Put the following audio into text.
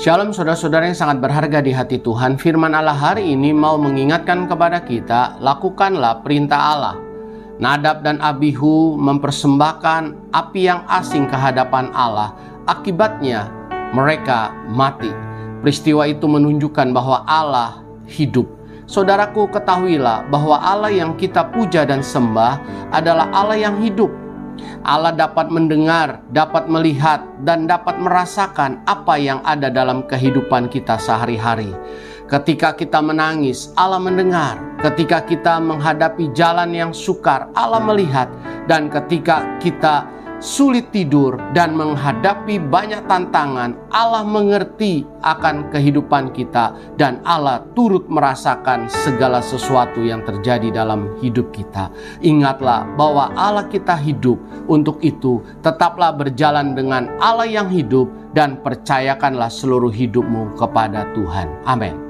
Shalom saudara-saudara yang sangat berharga di hati Tuhan. Firman Allah hari ini mau mengingatkan kepada kita, lakukanlah perintah Allah. Nadab dan Abihu mempersembahkan api yang asing ke hadapan Allah. Akibatnya mereka mati. Peristiwa itu menunjukkan bahwa Allah hidup. Saudaraku ketahuilah bahwa Allah yang kita puja dan sembah adalah Allah yang hidup Allah dapat mendengar, dapat melihat, dan dapat merasakan apa yang ada dalam kehidupan kita sehari-hari. Ketika kita menangis, Allah mendengar. Ketika kita menghadapi jalan yang sukar, Allah melihat. Dan ketika kita sulit tidur dan menghadapi banyak tantangan, Allah mengerti akan kehidupan kita dan Allah turut merasakan segala sesuatu yang terjadi dalam hidup kita. Ingatlah bahwa Allah kita hidup, untuk itu tetaplah berjalan dengan Allah yang hidup dan percayakanlah seluruh hidupmu kepada Tuhan. Amin.